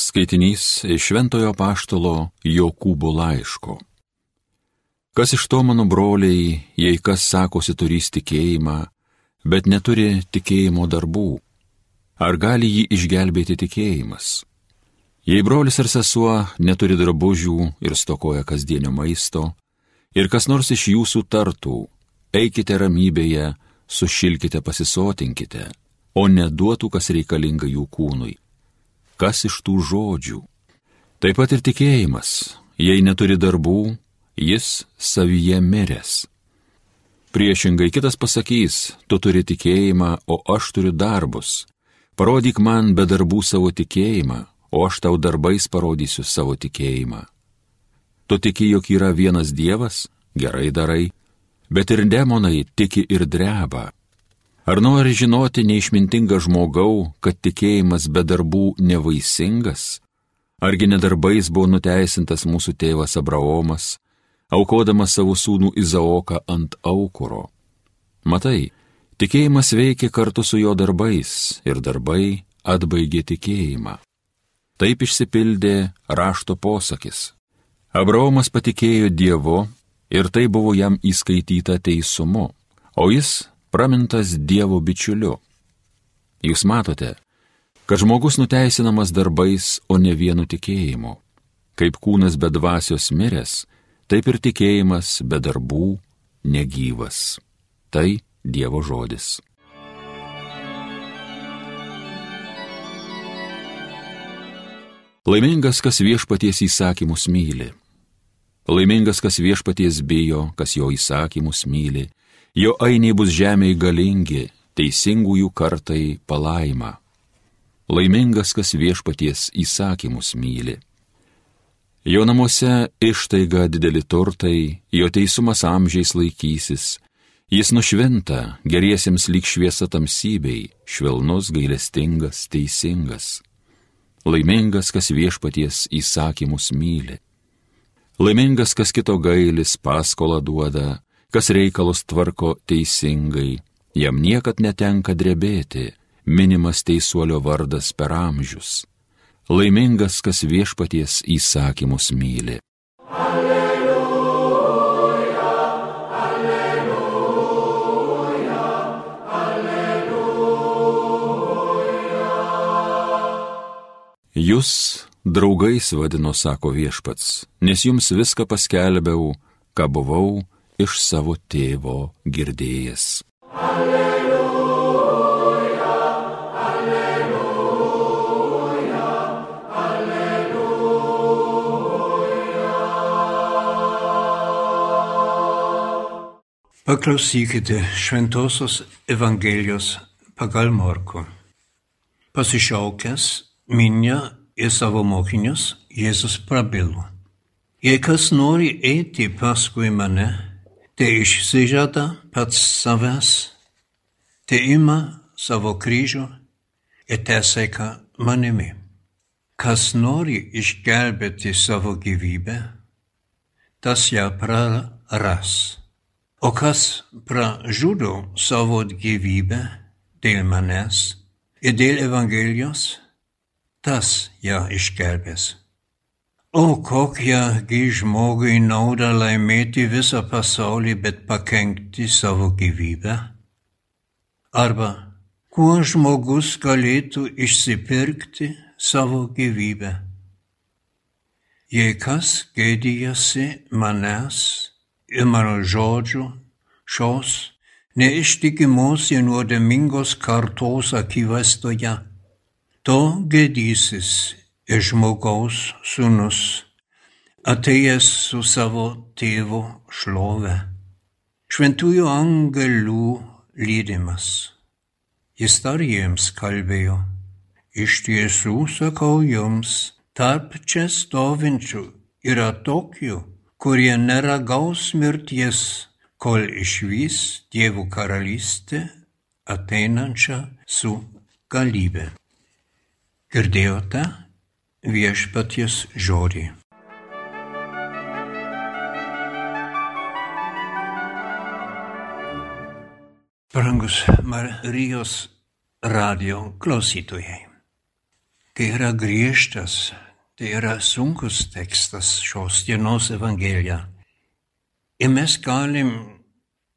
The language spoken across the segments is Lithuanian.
Skaitinys iš Šventojo Paštalo Jokūbo laiško. Kas iš to mano broliai, jei kas sakosi turys tikėjimą, bet neturi tikėjimo darbų, ar gali jį išgelbėti tikėjimas? Jei brolis ar sesuo neturi drabužių ir stokoja kasdienio maisto, ir kas nors iš jūsų tartų, eikite ramybėje, sušilkite pasisotinkite, o neduotų, kas reikalinga jų kūnui kas iš tų žodžių. Taip pat ir tikėjimas, jei neturi darbų, jis savyje miręs. Priešingai kitas pasakys, tu turi tikėjimą, o aš turiu darbus. Parodyk man be darbų savo tikėjimą, o aš tau darbais parodysiu savo tikėjimą. Tu tiki, jog yra vienas Dievas, gerai darai, bet ir demonai tiki ir dreba. Ar nori žinoti neišmintingą žmogau, kad tikėjimas be darbų nevaisingas? Argi nedarbais buvo nuteisintas mūsų tėvas Abraomas, aukodamas savo sūnų Izaoką ant aukuro? Matai, tikėjimas veikia kartu su jo darbais ir darbai atbaigė tikėjimą. Taip išsipildė rašto posakis. Abraomas patikėjo Dievu ir tai buvo jam įskaityta teisumu, o jis pramintas Dievo bičiuliu. Jūs matote, kad žmogus nuteisinamas darbais, o ne vienu tikėjimu. Kaip kūnas be dvasios miręs, taip ir tikėjimas be darbų negyvas. Tai Dievo žodis. Laimingas, kas viešpaties įsakymus myli. Laimingas, kas viešpaties bijo, kas jo įsakymus myli jo ainiai bus žemėje galingi, teisingųjų kartai palaima. Laimingas, kas viešpaties įsakymus myli. Jo namuose ištaiga dideli turtai, jo teisumas amžiais laikysis, jis nušvinta geriesiems lyg šviesa tamsybei, švelnus, gailestingas, teisingas. Laimingas, kas viešpaties įsakymus myli. Laimingas, kas kito gailis paskolą duoda, kas reikalus tvarko teisingai, jam niekad netenka drebėti, minimas teisuolio vardas per amžius. Laimingas, kas viešpaties įsakymus myli. Alleluja, alleluja, alleluja. Jūs draugais vadino, sako viešpats, nes jums viską paskelbiau, ką buvau iš savo tėvo girdėjęs. Alleluja, alleluja, alleluja. Paklausykite Šventojios Evangelijos pagal Morku. Pasišaukęs minę į savo mokinius, Jėzus prabilo. Jei kas nori eiti paskui mane, te išsižada pats savęs, te ima savo kryžių ir te seka manimi. Kas nori išgelbėti savo gyvybę, tas ją praras. O kas pražudo savo gyvybę dėl manęs ir dėl Evangelijos, tas ją išgelbės. O kokiagi žmogui nauda laimėti visą pasaulį, bet pakenkti savo gyvybę? Arba kuo žmogus galėtų išsipirkti savo gyvybę? Jei kas gėdijasi manęs ir mano žodžių šios neištikimos ir nuodėmingos kartos akivaizdoje, to gėdysis ir žmogaus sūnus, atėjęs su savo tėvo šlove, šventųjų angelų lydimas. Jis dar jiems kalbėjo, iš tiesų sakau jums, tarp čia stovinčių yra tokių, kurie neragaus mirties, kol išvys Dievo karalystę ateinančią su galybė. Girdėjote viešpaties žodį. Brangus Marijos radio klausytojai. tai yra griežtas, tai yra sunkus tekstas šios dienos Evangelija. Ir mes galim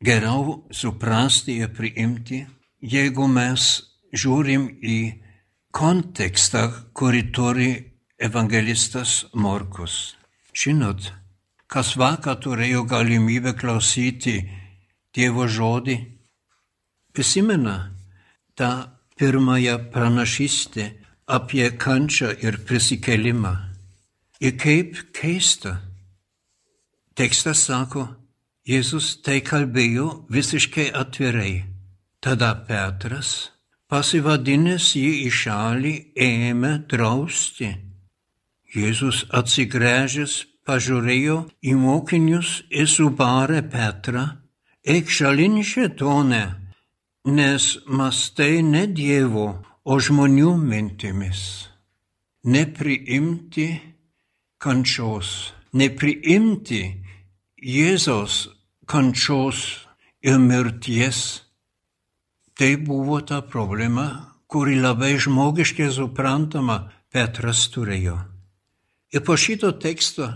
geriau suprasti ir priimti, jeigu mes žiūrim į kontekstą, kurį turi evangelistas Morkus. Žinot, kas vakar turėjo galimybę klausyti Dievo žodį, prisimena tą pirmąją pranašystę apie kančią ir prisikelimą. Ir kaip keista. Tekstas sako, Jėzus tai kalbėjo visiškai atvirai. Tada Petras, pasivadinęs jį į šalį, ėmė drausti. Jėzus atsigręžęs pažiūrėjo į mokinius ir subarė Petrą, eik šalin šetone, nes mastai ne Dievo, o žmonių mintimis. Nepriimti kančios, nepriimti Jėzaus kančios ir mirties. Tai buvo ta problema, kuri labai žmogiškai suprantama Petras turėjo. Ir po šito teksto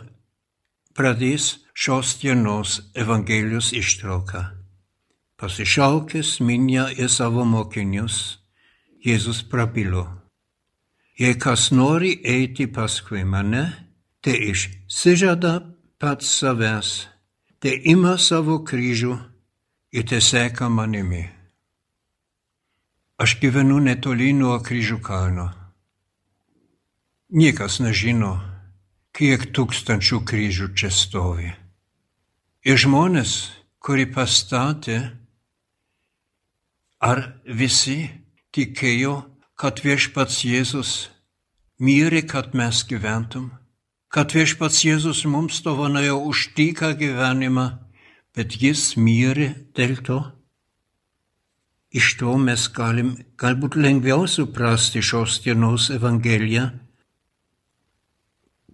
pradės šios dienos Evangelijos ištrauka. Pasišaukęs minę ir savo mokinius, Jėzus prabilo. Jei kas nori eiti paskui mane, tai išsižada pats savęs, tai ima savo kryžių ir te seka manimi. Aš gyvenu netoli nuo kryžių kalno. Niekas nežino, kiek tūkstančių kryžių čia stovi. Ir žmonės, kuri pastatė, ar visi tikėjo, kad viešpats Jėzus mirė, kad mes gyventum, kad viešpats Jėzus mums dovanojo už tyką gyvenimą, bet jis mirė dėl to. Iš to mes galim galbūt lengviau suprasti šios dienos Evangeliją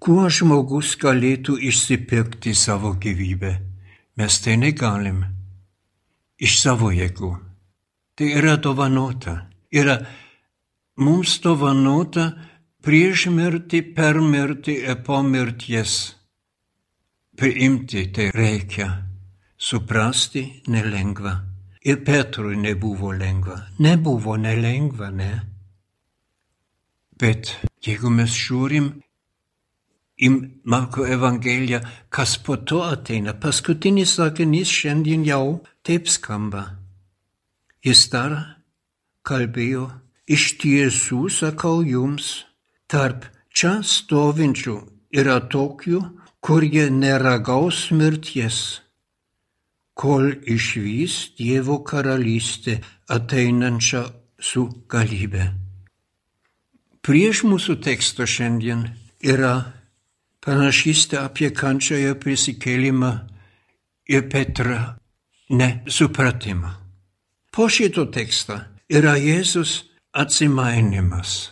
Kuo žmogus galėtų išsipirkti savo gyvybę? Mes tai negalim. Iš savo jėgų. Tai yra dovanota. Yra mums dovanota prieš mirtį, per mirtį ir po mirties. Priimti tai reikia. Suprasti nelengva. Ir Petrui nebuvo lengva. Nebuvo nelengva, ne? Bet jeigu mes žiūrim im Marko Evangelija, kas po to ateina. Paskutinis sakinys šiandien jau taip skamba. Jis dar kalbėjo, iš tiesų sakau jums, tarp čia stovinčių yra tokių, kurie neragaus mirties, kol išvys Dievo karalystę ateinančią su galybė. Prieš mūsų teksto šiandien yra pranašystę apie kančią ir prisikėlimą ir Petrą nesupratimą. Po šito teksto yra Jėzus atsimainimas.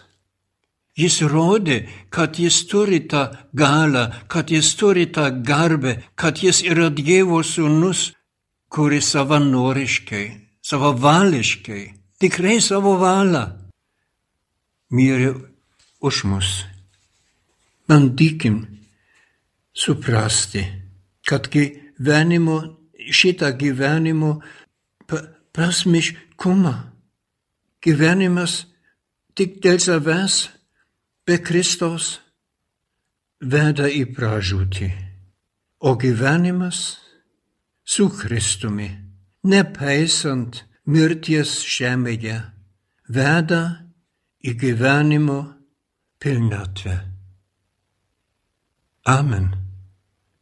Jis rodė, kad jis turi tą galą, kad jis turi tą garbę, kad jis yra Dievo sūnus, kuris savanoriškai, savavališkai, tikrai savo valią mirė už mus. Bandykim suprasti, kad gyvenimo, šitą gyvenimo prasmiškumą, gyvenimas tik dėl savęs, be Kristos, veda į pražūtį, o gyvenimas su Kristumi, nepaisant mirties žemėje, veda į gyvenimo pilnatvę. Amen.